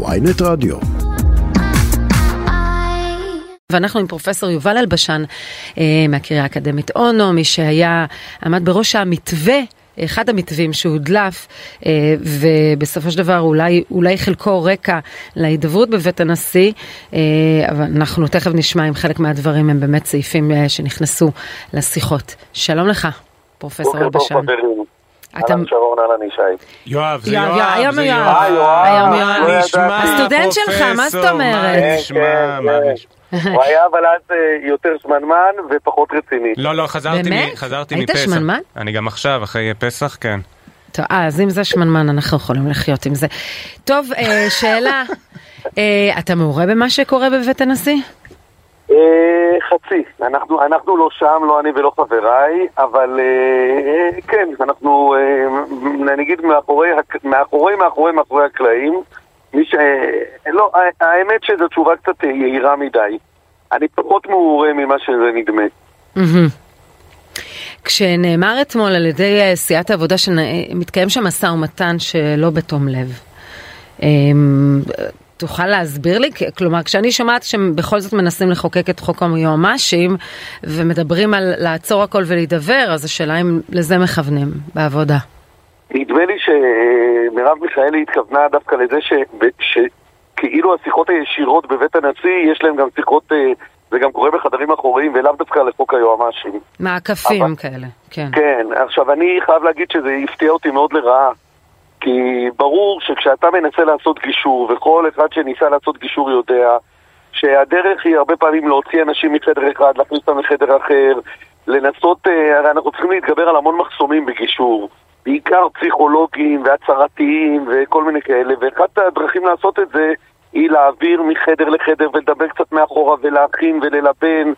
ויינט רדיו. ואנחנו עם פרופסור יובל אלבשן אה, מהקריה האקדמית אונו, מי שהיה, עמד בראש המתווה. אחד המתווים שהודלף, אה, ובסופו של דבר אולי, אולי חלקו רקע להידברות בבית הנשיא, אה, אבל אנחנו תכף נשמע אם חלק מהדברים הם באמת סעיפים שנכנסו לשיחות. שלום לך, פרופסור אלבשן. בוקר טוב חברים. אתה... אהלן שרון, אהלן ישי. יואב, זה יואב, זה יואב. אה, יואב. היום לא יואב. ידעתי. נשמע, הסטודנט שלך, מה זאת אומרת? מה נשמע, כן, מה כן. נשמע? הוא היה אבל אז אה, יותר שמנמן ופחות רציני. לא, לא, חזרתי באמת? מ- חזרתי היית מפסח. שמנמן? אני גם עכשיו, אחרי פסח, כן. טוב, אה, אז אם זה שמנמן, אנחנו יכולים לחיות עם זה. טוב, אה, שאלה, אה, אתה מעורה במה שקורה בבית הנשיא? אה, חצי. אנחנו אנחנו לא שם, לא אני ולא חבריי, אבל אה, כן, אנחנו, אה, נגיד מאחורי, מאחורי, מאחורי, מאחורי הקלעים. מי ש... אה, לא, האמת שזו תשובה קצת יהירה מדי. אני פחות מעורה ממה שזה נדמה. כשנאמר אתמול על ידי אה, סיעת העבודה שמתקיים שם משא ומתן שלא בתום לב, אמ, תוכל להסביר לי? כלומר, כשאני שומעת שהם בכל זאת מנסים לחוקק את חוק היועמ"שים ומדברים על לעצור הכל ולהידבר, אז השאלה אם לזה מכוונים בעבודה. נדמה לי שמרב מיכאלי התכוונה דווקא לזה ש... שכאילו השיחות הישירות בבית הנשיא, יש להם גם שיחות, אה, זה גם קורה בחדרים אחוריים, ולאו דווקא לחוק היועמ"שים. מעקפים אבל- כאלה, כן. כן, עכשיו אני חייב להגיד שזה הפתיע אותי מאוד לרעה. כי ברור שכשאתה מנסה לעשות גישור, וכל אחד שניסה לעשות גישור יודע, שהדרך היא הרבה פעמים להוציא אנשים מחדר אחד, להכניס אותם לחדר אחר, לנסות, אה, הרי אנחנו צריכים להתגבר על המון מחסומים בגישור, בעיקר פסיכולוגיים והצהרתיים וכל מיני כאלה, ואחת הדרכים לעשות את זה היא להעביר מחדר לחדר ולדבר קצת מאחורה ולהכין וללבן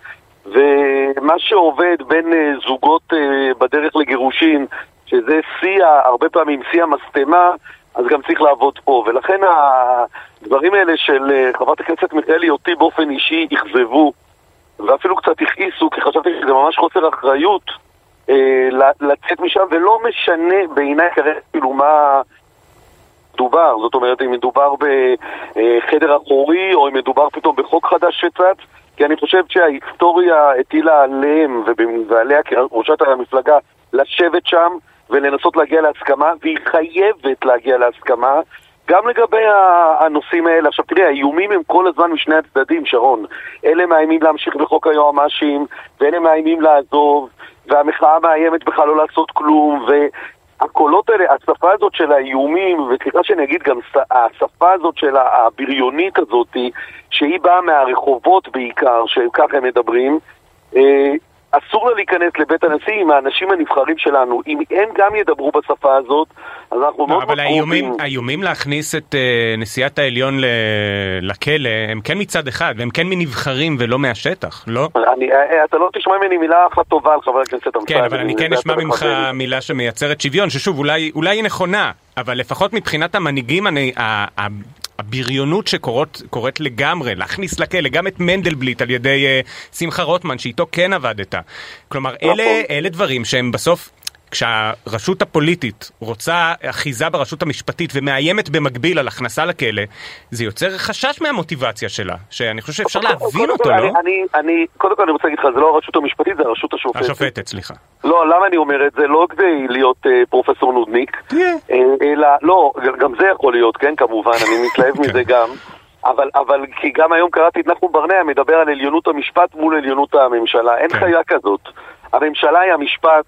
ומה שעובד בין אה, זוגות אה, בדרך לגירושין, שזה שיא, הרבה פעמים שיא המשטמה, אז גם צריך לעבוד פה. ולכן הדברים האלה של אה, חברת הכנסת מיכאלי אותי באופן אישי אכזבו, ואפילו קצת הכעיסו, כי חשבתי שזה ממש חוסר אחריות אה, לצאת משם, ולא משנה בעיניי כרגע כאילו מה... מדובר, זאת אומרת אם מדובר בחדר אחורי או אם מדובר פתאום בחוק חדש שצץ כי אני חושב שההיסטוריה הטילה עליהם ועליה כראשת המפלגה לשבת שם ולנסות להגיע להסכמה והיא חייבת להגיע להסכמה גם לגבי הנושאים האלה. עכשיו תראי, האיומים הם כל הזמן משני הצדדים, שרון. אלה מאיימים להמשיך בחוק היועמ"שים ואלה מאיימים לעזוב והמחאה מאיימת בכלל לא לעשות כלום ו... הקולות האלה, השפה הזאת של האיומים, וסליחה שאני אגיד גם השפה הזאת של הבריונית הזאת, שהיא באה מהרחובות בעיקר, שככה הם מדברים, אה, אסור לה להיכנס לבית הנשיא עם האנשים הנבחרים שלנו. אם הם גם ידברו בשפה הזאת, אז אנחנו מאוד אבל האיומים. האיומים להכניס את אה, נשיאת העליון ל- לכלא, הם כן מצד אחד, והם כן מנבחרים ולא מהשטח, לא? אני, אה, אתה לא תשמע ממני מילה אחת טובה על חבר הכנסת אמסלם. כן, אבל אני כן אשמע ממך. מילה שמייצרת שוויון, ששוב, אולי אולי היא נכונה, אבל לפחות מבחינת המנהיגים, אני- ה- ה- הבריונות שקורית לגמרי, להכניס לכלא, גם את מנדלבליט על ידי אה, שמחה רוטמן, שאיתו כן עבדת. כלומר, אלה, נכון. אלה דברים שהם בסוף... כשהרשות הפוליטית רוצה אחיזה ברשות המשפטית ומאיימת במקביל על הכנסה לכלא, זה יוצר חשש מהמוטיבציה שלה, שאני חושב שאפשר להבין אותו, לא? אני, אני, אני, קודם כל אני רוצה להגיד לך, זה לא הרשות המשפטית, זה הרשות השופטת. השופטת, סליחה. לא, למה אני אומר את זה? לא כדי להיות אה, פרופסור נודניק. אה, אלא, לא, גם זה יכול להיות, כן, כמובן, אני מתלהב מזה גם. אבל, אבל כי גם היום קראתי את נחום ברנע מדבר על עליונות המשפט מול עליונות הממשלה. אין כן. חיה כזאת. הממשלה היא המשפט,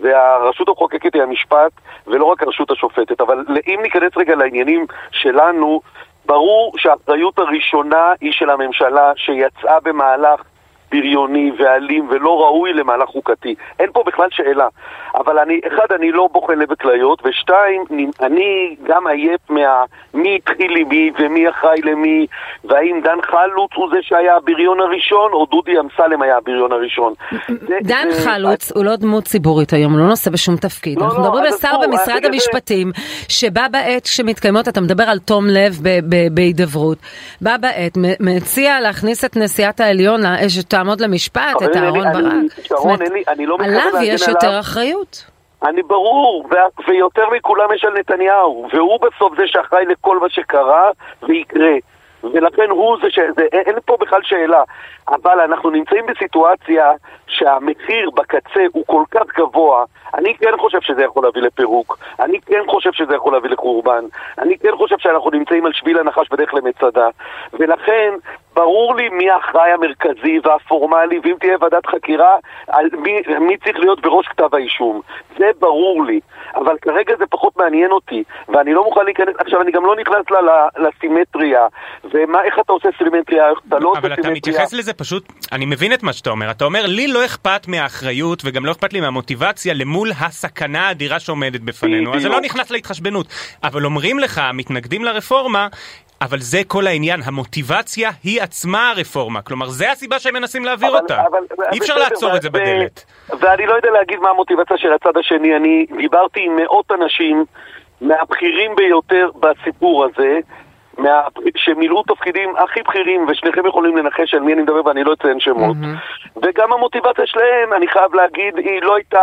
והרשות המחוקקת היא המשפט, ולא רק הרשות השופטת. אבל אם ניכנס רגע לעניינים שלנו, ברור שהאחריות הראשונה היא של הממשלה שיצאה במהלך בריוני ואלים ולא ראוי למהלך חוקתי. אין פה בכלל שאלה. אבל אני, אחד, אני לא בוחן לב וכליות, ושתיים, אני- גם עייף מה... מי התחיל עם מי ומי אחראי למי, והאם דן חלוץ הוא זה שהיה הבריון הראשון, או דודי אמסלם היה הבריון הראשון. דן חלוץ הוא לא דמות ציבורית היום, הוא לא נושא בשום תפקיד. לא, אנחנו לא, מדברים על שר במשרד בגלל זה- המשפטים, שבא בעת שמתקיימות, אתה מדבר על תום לב בהידברות, בא בעת, מציע להכניס את נשיאת העליון, לה- שתעמוד למשפט, את אהרון ברק. שרון, אין לי- אני לא מתכוון עליו להגן יש עליו. יותר אחריות. אני ברור, ויותר מכולם יש על נתניהו, והוא בסוף זה שאחראי לכל מה שקרה ויקרה. ולכן הוא זה ש... זה, אין פה בכלל שאלה. אבל אנחנו נמצאים בסיטואציה שהמחיר בקצה הוא כל כך גבוה, אני כן חושב שזה יכול להביא לפירוק, אני כן חושב שזה יכול להביא לחורבן, אני כן חושב שאנחנו נמצאים על שביל הנחש בדרך למצדה, ולכן ברור לי מי האחראי המרכזי והפורמלי, ואם תהיה ועדת חקירה, על מי, מי צריך להיות בראש כתב האישום. זה ברור לי, אבל כרגע זה פחות מעניין אותי, ואני לא מוכן להיכנס, עכשיו אני גם לא נכנס לה, לסימטריה, ואיך אתה עושה סימטריה, איך אתה לא עושה סימטריה. אבל אתה מתייחס לזה פשוט, אני מבין את מה שאתה אומר, אתה אומר, לי לא אכפת מהאחריות, וגם לא אכפת לי מהמוטיבציה למול הסכנה האדירה שעומדת בפנינו, אז זה לא נכנס להתחשבנות. אבל אומרים לך, המתנגדים לרפורמה, אבל זה כל העניין, המוטיבציה היא עצמה הרפורמה, כלומר זה הסיבה שהם מנסים להעביר אבל, אותה, אבל, אי אפשר בסדר, לעצור את זה בדלת. ואני לא יודע להגיד מה המוטיבציה של הצד השני, אני דיברתי עם מאות אנשים מהבכירים ביותר בסיפור הזה, מה... שמילאו תפקידים הכי בכירים, ושניכם יכולים לנחש על מי אני מדבר ואני לא אציין שמות. Mm-hmm. וגם המוטיבציה שלהם, אני חייב להגיד, היא לא הייתה...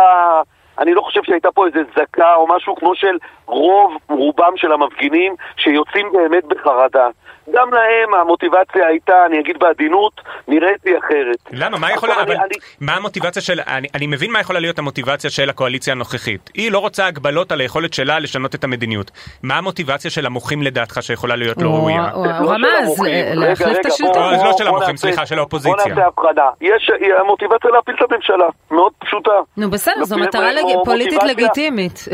אני לא חושב שהייתה פה איזה זקה או משהו כמו של רוב רובם של המפגינים שיוצאים באמת בחרדה. גם להם המוטיבציה הייתה, אני אגיד בעדינות, נראית לי אחרת. למה? מה יכולה, אבל אני... מה המוטיבציה של, אני, אני מבין מה יכולה להיות המוטיבציה של הקואליציה הנוכחית. היא לא רוצה הגבלות על היכולת שלה לשנות את המדיניות. מה המוטיבציה של המוחים לדעתך שיכולה להיות לא ראויה? הוא רמז, להחליף את השלטון. לא של המוחים, סליחה, של האופוזיציה. בוא נעשה הבחנה. יש המוטיבציה להפיל את הממשלה, מאוד פשוטה. נו בסדר, זו מטרה פוליטית לגיטימית.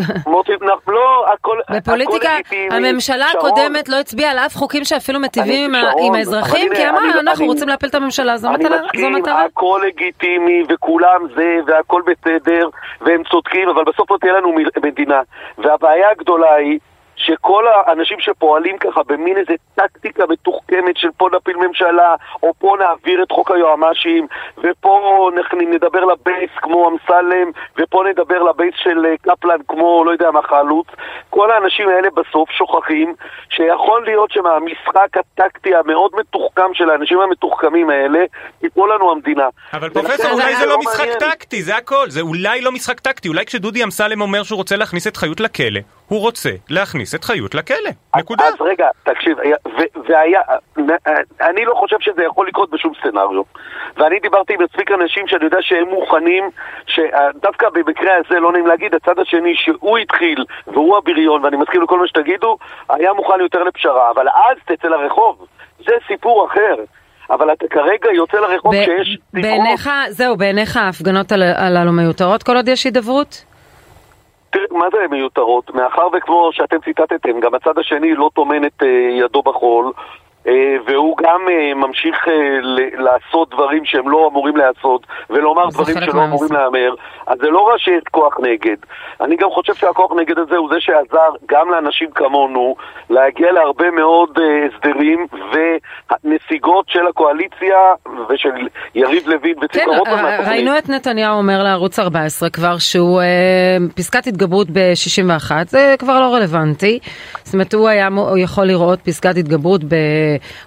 לא, בפוליטיקה, הממשלה הקודמת לא הצביעה על אף חוקים שאפילו מיטיבים עם האזרחים, כי אמרנו, אנחנו רוצים להפיל את הממשלה, זו מטרה. אני מסכים, הכל לגיטימי וכולם זה, והכל בסדר, והם צודקים, אבל בסוף לא תהיה לנו מדינה. והבעיה הגדולה היא... שכל האנשים שפועלים ככה במין איזה טקטיקה מתוחכמת של פה נפיל ממשלה, או פה נעביר את חוק היועמ"שים, ופה נדבר לבייס כמו אמסלם, ופה נדבר לבייס של אה, קפלן כמו לא יודע מה חלוץ, כל האנשים האלה בסוף שוכחים שיכול להיות שמהמשחק הטקטי המאוד מתוחכם של האנשים המתוחכמים האלה, תיפול לנו המדינה. אבל פרופסור, אולי זה לא משחק טקטי, זה הכל, זה אולי לא משחק טקטי, אולי כשדודי אמסלם אומר שהוא רוצה להכניס את חיות לכלא, הוא רוצה להכניס את חיות לכלא, נקודה. אז רגע, תקשיב, והיה, אני לא חושב שזה יכול לקרות בשום סצנריו. ואני דיברתי עם מספיק אנשים שאני יודע שהם מוכנים, שדווקא במקרה הזה, לא נעים להגיד, הצד השני שהוא התחיל, והוא הבריון, ואני מסכים לכל מה שתגידו, היה מוכן יותר לפשרה, אבל אז תצא לרחוב. זה סיפור אחר. אבל אתה כרגע יוצא לרחוב כשיש. בעיניך, זהו, בעיניך ההפגנות הללו מיותרות כל עוד יש הידברות? תראה, מה זה מיותרות? מאחר וכמו שאתם ציטטתם, גם הצד השני לא טומן את uh, ידו בחול, אה, והוא גם אה, ממשיך אה, לעשות דברים שהם לא אמורים לעשות, ולומר דברים שלא אמורים להמר, אז זה לא רק שיש כוח נגד. אני גם חושב שהכוח נגד הזה הוא זה שעזר גם לאנשים כמונו להגיע להרבה מאוד הסדרים ונסיגות של הקואליציה ושל יריב לוין ושמחה כן, רוטמן. ראינו את נתניהו אומר לערוץ 14 כבר שהוא פסקת התגברות ב-61, זה כבר לא רלוונטי. זאת אומרת, הוא היה יכול לראות פסקת התגברות ב...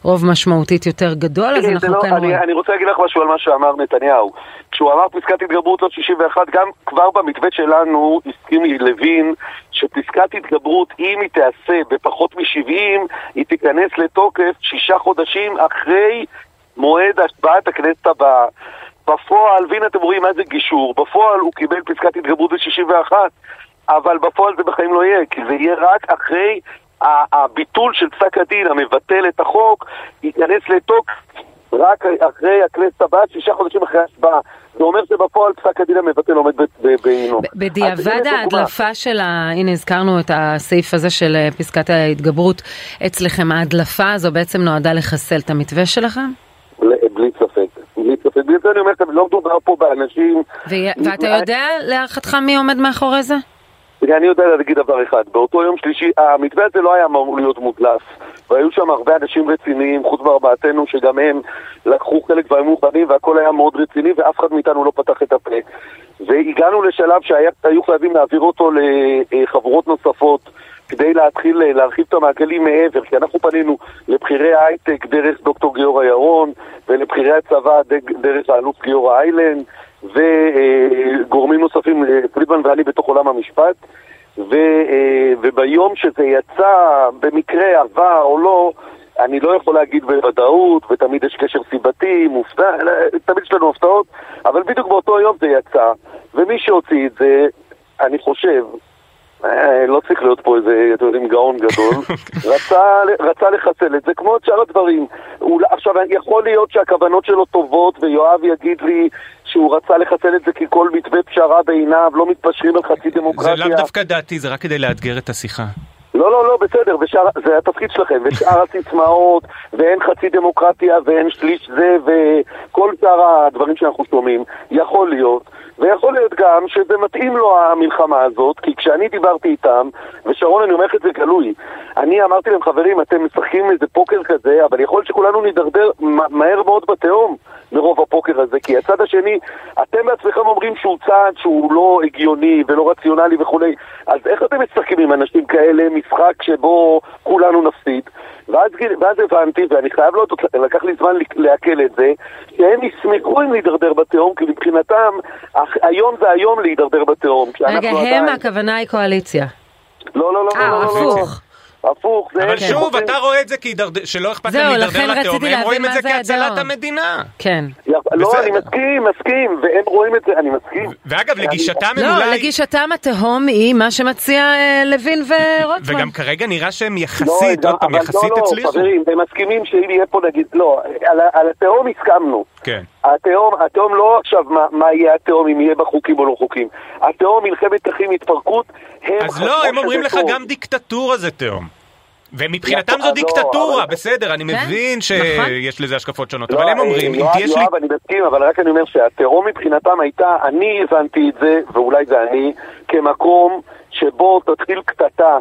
רוב משמעותית יותר גדול, אז אנחנו לא, כן רואים. אני רוצה להגיד לך משהו על מה שאמר נתניהו. כשהוא אמר פסקת התגברות עוד 61, גם כבר במתווה שלנו הסכים לוין שפסקת התגברות, אם היא תיעשה בפחות מ-70, היא תיכנס לתוקף שישה חודשים אחרי מועד השבעת הכנסת הבאה. בפועל, והנה אתם רואים מה זה גישור, בפועל הוא קיבל פסקת התגברות ב-61, אבל בפועל זה בחיים לא יהיה, כי זה יהיה רק אחרי הביטול של פסק הדין המבטל את החוק ייכנס לתוקף רק אחרי הכנסת הבאה, שישה חודשים אחרי ההשבעה. זה אומר שבפועל פסק הדין המבטל עומד בעינו. בדיעבד ההדלפה של ה... הנה הזכרנו את הסעיף הזה של אה, פסקת ההתגברות אצלכם, ההדלפה הזו בעצם נועדה לחסל את המתווה שלכם? בלי ספק. בלי ספק. בלי זה אני אומר לכם, לא מדובר פה באנשים... ואתה יודע להערכתך מי עומד מאחורי זה? אני יודע להגיד דבר אחד, באותו יום שלישי, המתווה הזה לא היה אמור להיות מודלף, והיו שם הרבה אנשים רציניים, חוץ מארבעתנו, שגם הם לקחו חלק והיו מוכנים, והכל היה מאוד רציני, ואף אחד מאיתנו לא פתח את הפה. והגענו לשלב שהיו חייבים להעביר אותו לחברות נוספות. כדי להתחיל להרחיב את המעגלים מעבר, כי אנחנו פנינו לבכירי ההייטק דרך דוקטור גיורא ירון ולבכירי הצבא דרך האלוף גיורא איילנד וגורמים נוספים, אה, פרידמן ואני בתוך עולם המשפט, ו, אה, וביום שזה יצא, במקרה עבר או לא, אני לא יכול להגיד בוודאות, ותמיד יש קשר סיבתי, מופתע, תמיד יש לנו הפתעות, אבל בדיוק באותו יום זה יצא, ומי שהוציא את זה, אני חושב, אה, לא צריך להיות פה איזה, אתם יודעים, גאון גדול, רצה, רצה לחסל את זה, כמו את שאר הדברים. אולי, עכשיו, יכול להיות שהכוונות שלו טובות, ויואב יגיד לי שהוא רצה לחסל את זה כי כל מתווה פשרה בעיניו, לא מתפשרים על חצי דמוקרטיה. זה לאו דווקא דעתי, זה רק כדי לאתגר את השיחה. לא, לא, לא, בסדר, ושאר, זה התפקיד שלכם, ושאר הסיסמאות, ואין חצי דמוקרטיה, ואין שליש זה, וכל שאר הדברים שאנחנו שומעים, יכול להיות. ויכול להיות גם שזה מתאים לו המלחמה הזאת, כי כשאני דיברתי איתם, ושרון, אני אומר לך את זה גלוי, אני אמרתי להם, חברים, אתם משחקים איזה פוקר כזה, אבל יכול להיות שכולנו נידרדר מהר מאוד בתהום מרוב הפוקר הזה, כי הצד השני, אתם בעצמכם אומרים שהוא צעד שהוא לא הגיוני ולא רציונלי וכולי, אז איך אתם משחקים עם אנשים כאלה משחק שבו כולנו נפסיד? ואז, ואז הבנתי, ואני חייב להודות, לקח לי זמן לעכל את זה, שהם ישמחו אם להידרדר בתהום, כי מבחינתם, היום זה היום להידרדר בתהום. רגע, הם עדיין... הכוונה היא קואליציה. לא, לא, לא, לא, לא, לא, לא. הפוך, זה... אבל שוב, אתה רואה את זה שלא אכפת להם להידרדר לתהום, הם רואים את זה כהצלת המדינה. כן. לא, אני מסכים, מסכים, והם רואים את זה, אני מסכים. ואגב, לגישתם הם אולי... לא, לגישתם התהום היא מה שמציע אה, לוין ורוטמן. וגם כרגע נראה שהם יחסית, עוד פעם, יחסית הצליחו. לא, לא, חברים, הם מסכימים שאם יהיה פה נגיד, לא, על התהום הסכמנו. כן. התהום, התהום לא עכשיו מה, מה יהיה התהום, אם יהיה בה חוקים או לא חוקים. התהום, מלחמת אחים, התפרקות, הם... אז לא, הם אומרים לך גם דיקטטורה זה תהום. ומבחינתם זו דיקטטורה, בסדר, אני כן, מבין נכון. שיש לזה השקפות שונות, אבל הם אומרים, אם תהיה. יואב, אני מסכים, אבל רק אני אומר שהטרור מבחינתם הייתה, אני הבנתי את זה, ואולי זה אני, כמקום שבו תתחיל קטטה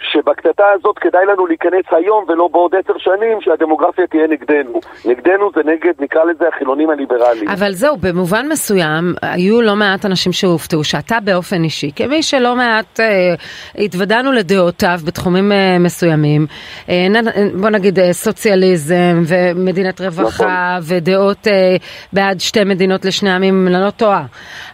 שבקטטה הזאת כדאי לנו להיכנס היום ולא בעוד עשר שנים שהדמוגרפיה תהיה נגדנו. נגדנו זה נגד, נקרא לזה, החילונים הליברליים. אבל זהו, במובן מסוים, היו לא מעט אנשים שהופתעו, שאתה באופן אישי, כמי שלא מעט אה, התוודענו לדעותיו בתחומים אה, מסוימים, אה, בוא נגיד אה, סוציאליזם ומדינת רווחה נכון. ודעות אה, בעד שתי מדינות לשני עמים, אני לא טועה.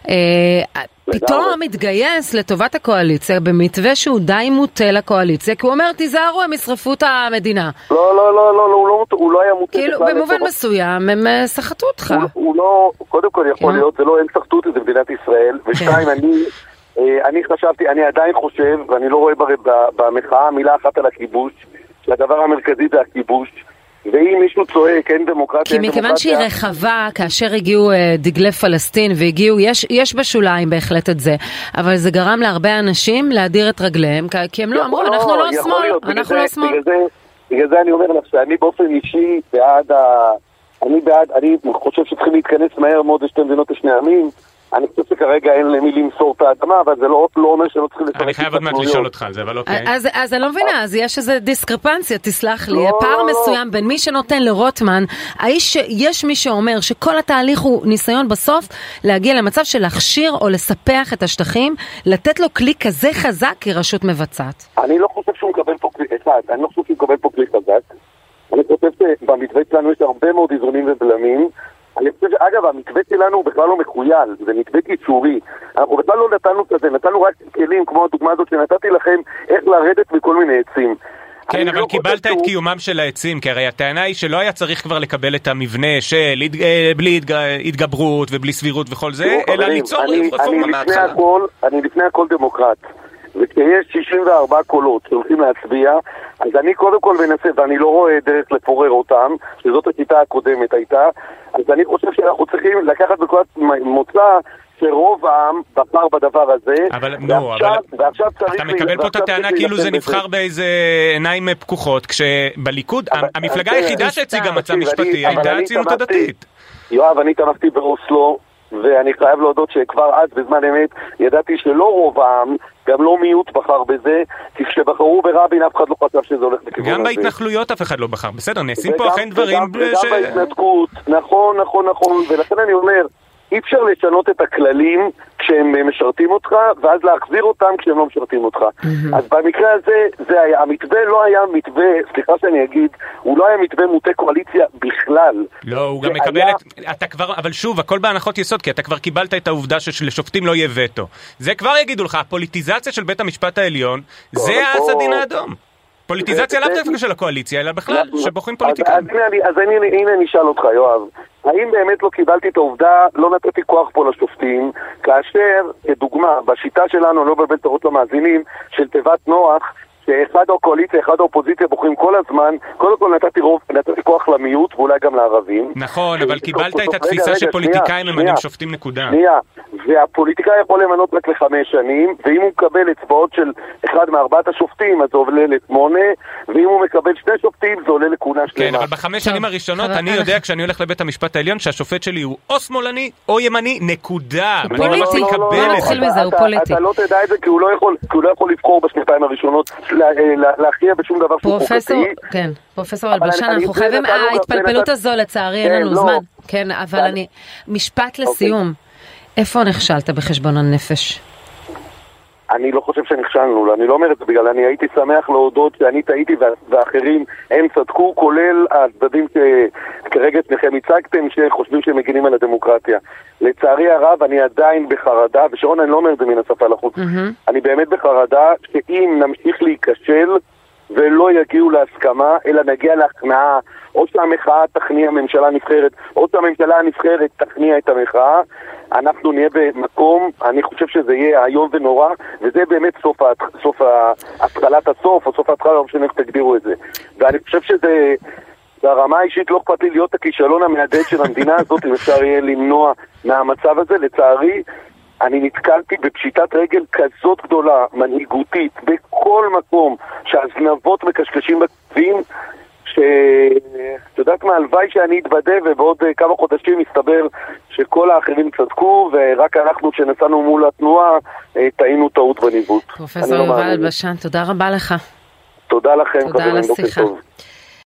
אה, פתאום מתגייס לטובת הקואליציה במתווה שהוא די מוטה לקואליציה, כי הוא אומר, תיזהרו, הם ישרפו את המדינה. לא, לא, לא, לא, הוא לא, הוא לא היה מוטה. כאילו, במובן מסוים, הם אה, סחטו אותך. הוא לא, קודם כל יכול כן. להיות, זה לא, הם סחטו אותי, זה מדינת ישראל, כן. ושתיים, אני... אה, אני חשבתי, אני עדיין חושב, ואני לא רואה במחאה מילה אחת על הכיבוש, שהדבר המרכזי זה הכיבוש. ואם מישהו צועק, אין דמוקרטיה, כי מכיוון שהיא רחבה, כאשר הגיעו uh, דגלי פלסטין והגיעו, יש, יש בשוליים בהחלט את זה, אבל זה גרם להרבה אנשים להדיר את רגליהם, כי הם לא אמרו, אנחנו לא שמאל, אנחנו לא שמאל. בגלל זה אני אומר לך שאני באופן אישי בעד ה... אני בעד, אני חושב שצריכים להתכנס מהר מאוד לשתי מדינות לשני עמים. אני חושב שכרגע אין למי למסור את האדמה, אבל זה לא, לא אומר שלא צריכים לשחק אני חייב עוד מעט לשאול אותך על זה, אבל אוקיי. אז, אז אני לא מבינה, אז יש איזו דיסקרפנציה, תסלח לי, לא, פער לא, מסוים בין מי שנותן לרוטמן, האיש, יש מי שאומר שכל התהליך הוא ניסיון בסוף להגיע למצב של להכשיר או לספח את השטחים, לתת לו כלי כזה חזק כרשות מבצעת. אני לא חושב שהוא מקבל פה כלי, אחד, אני לא חושב שהוא מקבל פה כלי חזק. אני חושב שבמתווה שלנו יש הרבה מאוד איזונים ובלמים. אני חושב שאגב, המתווה שלנו הוא בכלל לא מחוייל, זה מתווה קיצורי. אנחנו בכלל לא נתנו כזה, נתנו רק כלים, כמו הדוגמה הזאת שנתתי לכם, איך לרדת מכל מיני עצים. כן, אבל לא קיבלת את קיומם של העצים, כי הרי הטענה היא שלא היה צריך כבר לקבל את המבנה של אה, בלי התגברות ובלי סבירות וכל זה, אלא ליצור רפורמה מההתחלה. אני לפני הכל דמוקרט. וכשיש 64 קולות שהולכים להצביע, אז אני קודם כל מנסה, ואני לא רואה דרך לפורר אותם, שזאת השיטה הקודמת הייתה, אז אני חושב שאנחנו צריכים לקחת בנקודת מוצא שרוב העם בחר בדבר הזה, אבל נו, אבל ועכשיו צריך... אתה מקבל פה את הטענה כאילו זה נבחר באיזה עיניים פקוחות, כשבליכוד, המפלגה היחידה שהציגה מצע משפטי הייתה הציונות הדתית. יואב, אני תמכתי באוסלו, ואני חייב להודות שכבר אז, בזמן אמת, ידעתי שלא רוב העם, גם לא מיעוט בחר בזה, כי כשבחרו ברבין אף אחד לא חשב שזה הולך בכיוון הזה. גם בהתנחלויות אף אחד לא בחר, בסדר, נעשים פה אכן דברים ש... וגם בהתנתקות, נכון, נכון, נכון, ולכן אני אומר, אי אפשר לשנות את הכללים כש, כשהם משרתים אותך, ואז להחזיר אותם כשהם לא משרתים אותך. Mm-hmm. אז במקרה הזה, זה היה, המתווה לא היה מתווה, סליחה שאני אגיד, הוא לא היה מתווה מוטה קואליציה בכלל. לא, הוא גם מקבל היה- את... אתה כבר... אבל שוב, הכל בהנחות יסוד, כי אתה כבר קיבלת את העובדה שלשופטים לא יהיה וטו. זה כבר יגידו לך, הפוליטיזציה של בית המשפט העליון, זה פה- האסדין האדום. פוליטיזציה לאו זה- דווקא של הקואליציה, אלא בכלל, אז- שבוחרים אז- פוליטיקאים. אז הנה אני- אז אני- הנה אני אשאל אותך, יואב. האם באמת לא קיבלתי את העובדה, לא נתתי כוח פה לשופטים, כאשר, כדוגמה, בשיטה שלנו, לא מבלבל הראש למאזינים, של תיבת נוח, שאחד הקואליציה, אחד האופוזיציה בוחרים כל הזמן, קודם כל נתתי רוב, נתתי כוח למיעוט ואולי גם לערבים. נכון, אבל קיבלת את התפיסה שפוליטיקאים ממנים. שופטים נקודה. שנייה, והפוליטיקאי יכול למנות רק לחמש שנים, ואם הוא מקבל אצבעות של אחד מארבעת השופטים, אז זה עולה לשמונה, ואם הוא מקבל שני שופטים, זה עולה לכהונה שלמה. כן, אבל בחמש שנים הראשונות אני יודע כשאני הולך לבית המשפט העליון שהשופט שלי הוא או שמאלני או ימני, נקודה. פוליטי. מקבל בוא את נתחיל זה. מזה, הוא פוליטי. אתה לא תדע את זה כי הוא לא יכול, לא לבחור בשנתיים הראשונות, להכריע בשום דבר שהוא פרופסור, חוקתי. כן, פרופסור אלבשן, אנחנו חייבים, גם- ההתפלפלות הזו לצערי אין כן, לנו לא. זמן, כן, אבל אבל- אני, משפט לסיום, איפה נכשלת בחשבון הנפש? אני לא חושב שנכשלנו, אני לא אומר את זה בגלל, אני הייתי שמח להודות שאני טעיתי ואחרים הם צדקו, כולל הצדדים שכרגע שניכם הצגתם, שחושבים שהם מגינים על הדמוקרטיה. לצערי הרב, אני עדיין בחרדה, ושרון, אני לא אומר את זה מן השפה לחוץ, מהמם. אני באמת בחרדה שאם נמשיך להיכשל ולא יגיעו להסכמה, אלא נגיע להכנעה, או שהמחאה תכניע ממשלה נבחרת, או שהממשלה הנבחרת תכניע את המחאה, אנחנו נהיה במקום, אני חושב שזה יהיה איום ונורא, וזה באמת סוף, סוף התחלת הסוף, או סוף ההתחלה, לא משנה איך תגדירו את זה. ואני חושב שזה... ברמה האישית לא אכפת לי להיות הכישלון המהדהד של המדינה הזאת, אם אפשר יהיה למנוע מהמצב הזה. לצערי, אני נתקלתי בפשיטת רגל כזאת גדולה, מנהיגותית, בכל מקום, שהזנבות מקשקשים בכתבים, שאת יודעת מה, הלוואי שאני אתבדה ובעוד אה, כמה חודשים יסתבר שכל האחרים צדקו ורק אנחנו שנסענו מול התנועה אה, טעינו טעות בניווט. פרופסור לא יובל. אלבשן, תודה רבה לך. תודה לכם, תודה על חברים, בוקר השיחה.